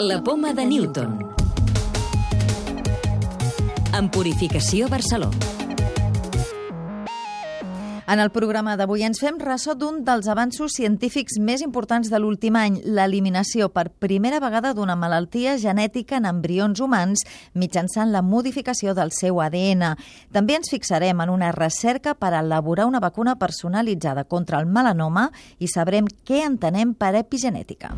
La poma de Newton. En Purificació Barcelona. En el programa d'avui ens fem ressò d'un dels avanços científics més importants de l'últim any, l'eliminació per primera vegada d'una malaltia genètica en embrions humans mitjançant la modificació del seu ADN. També ens fixarem en una recerca per elaborar una vacuna personalitzada contra el melanoma i sabrem què entenem per epigenètica.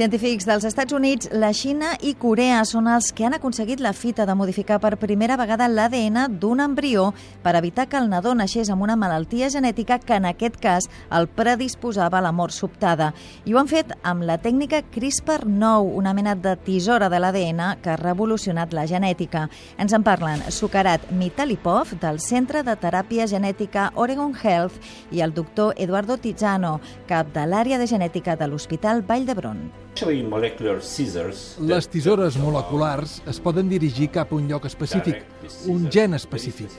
Científics dels Estats Units, la Xina i Corea són els que han aconseguit la fita de modificar per primera vegada l'ADN d'un embrió per evitar que el nadó naixés amb una malaltia genètica que en aquest cas el predisposava a la mort sobtada. I ho han fet amb la tècnica CRISPR-9, una mena de tisora de l'ADN que ha revolucionat la genètica. Ens en parlen Sukarat Mitalipov, del Centre de Teràpia Genètica Oregon Health, i el doctor Eduardo Tizano, cap de l'àrea de genètica de l'Hospital Vall d'Hebron. Les tisores moleculars es poden dirigir cap a un lloc específic, un gen específic.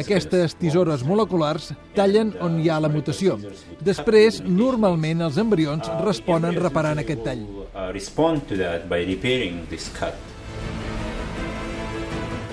Aquestes tisores moleculars tallen on hi ha la mutació. Després, normalment, els embrions responen reparant aquest tall.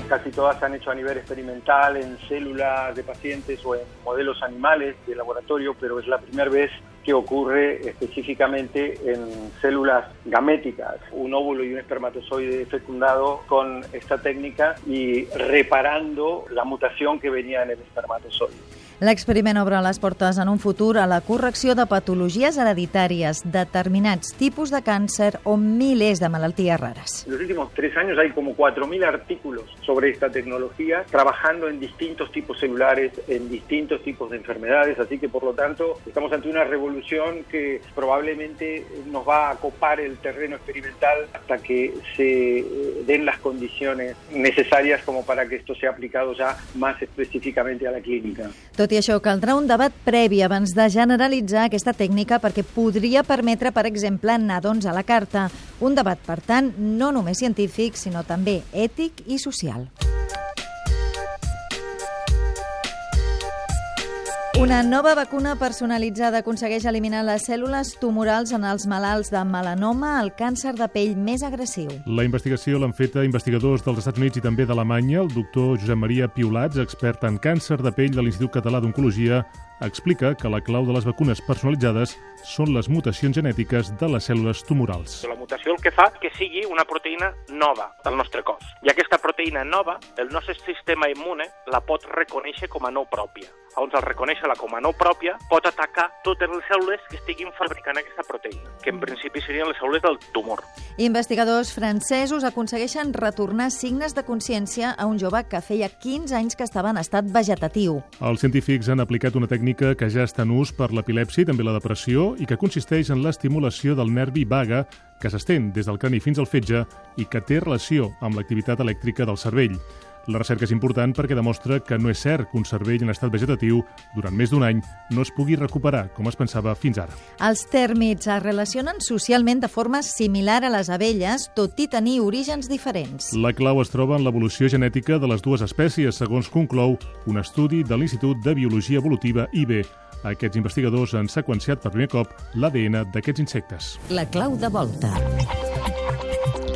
Casi todas se han hecho a nivel experimental en células de pacientes o en modelos animales de laboratorio, pero es la primera vez que ocurre específicamente en células gaméticas, un óvulo y un espermatozoide fecundado con esta técnica y reparando la mutación que venía en el espermatozoide. L'experiment obre les portes en un futur a la correcció de patologies hereditàries, determinats tipus de càncer o milers de malalties raras. En los últimos tres años hay como 4.000 artículos sobre esta tecnología, trabajando en distintos tipos celulares, en distintos tipos de enfermedades, así que por lo tanto estamos ante una revolución que probablemente nos va a copar el terreno experimental hasta que se den las condiciones necesarias como para que esto sea aplicado ya más específicamente a la clínica. Tot i això, caldrà un debat previ abans de generalitzar aquesta tècnica perquè podria permetre, per exemple, nadons a la carta. Un debat, per tant, no només científic, sinó també ètic i social. Una nova vacuna personalitzada aconsegueix eliminar les cèl·lules tumorals en els malalts de melanoma, el càncer de pell més agressiu. La investigació l'han feta investigadors dels Estats Units i també d'Alemanya. El doctor Josep Maria Piolats, expert en càncer de pell de l'Institut Català d'Oncologia, explica que la clau de les vacunes personalitzades són les mutacions genètiques de les cèl·lules tumorals. La mutació el que fa que sigui una proteïna nova del nostre cos. I aquesta proteïna nova, el nostre sistema immune la pot reconèixer com a no pròpia. Llavors, al reconèixer-la com a no pròpia, pot atacar totes les cèl·lules que estiguin fabricant aquesta proteïna, que en principi serien les cèl·lules del tumor. Investigadors francesos aconsegueixen retornar signes de consciència a un jove que feia 15 anys que estava en estat vegetatiu. Els científics han aplicat una tècnica que ja està en ús per l'epilèpsia i també la depressió i que consisteix en l'estimulació del nervi vaga que s'estén des del crani fins al fetge i que té relació amb l'activitat elèctrica del cervell. La recerca és important perquè demostra que no és cert que un cervell en estat vegetatiu durant més d'un any no es pugui recuperar com es pensava fins ara. Els tèrmits es relacionen socialment de forma similar a les abelles, tot i tenir orígens diferents. La clau es troba en l'evolució genètica de les dues espècies, segons conclou un estudi de l'Institut de Biologia Evolutiva IB. Aquests investigadors han seqüenciat per primer cop l'ADN d'aquests insectes. La clau de volta.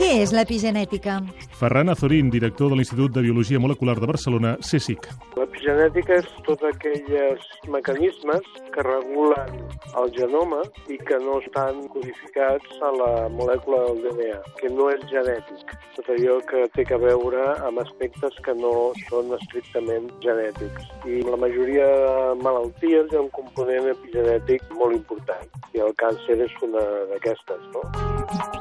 Què és l'epigenètica? Ferran Azorín, director de l'Institut de Biologia Molecular de Barcelona, CSIC. L'epigenètica és tots aquells mecanismes que regulen el genoma i que no estan codificats a la molècula del DNA, que no és genètic. Tot allò que té a veure amb aspectes que no són estrictament genètics. I la majoria de malalties hi ha un component epigenètic molt important, i el càncer és una d'aquestes, no?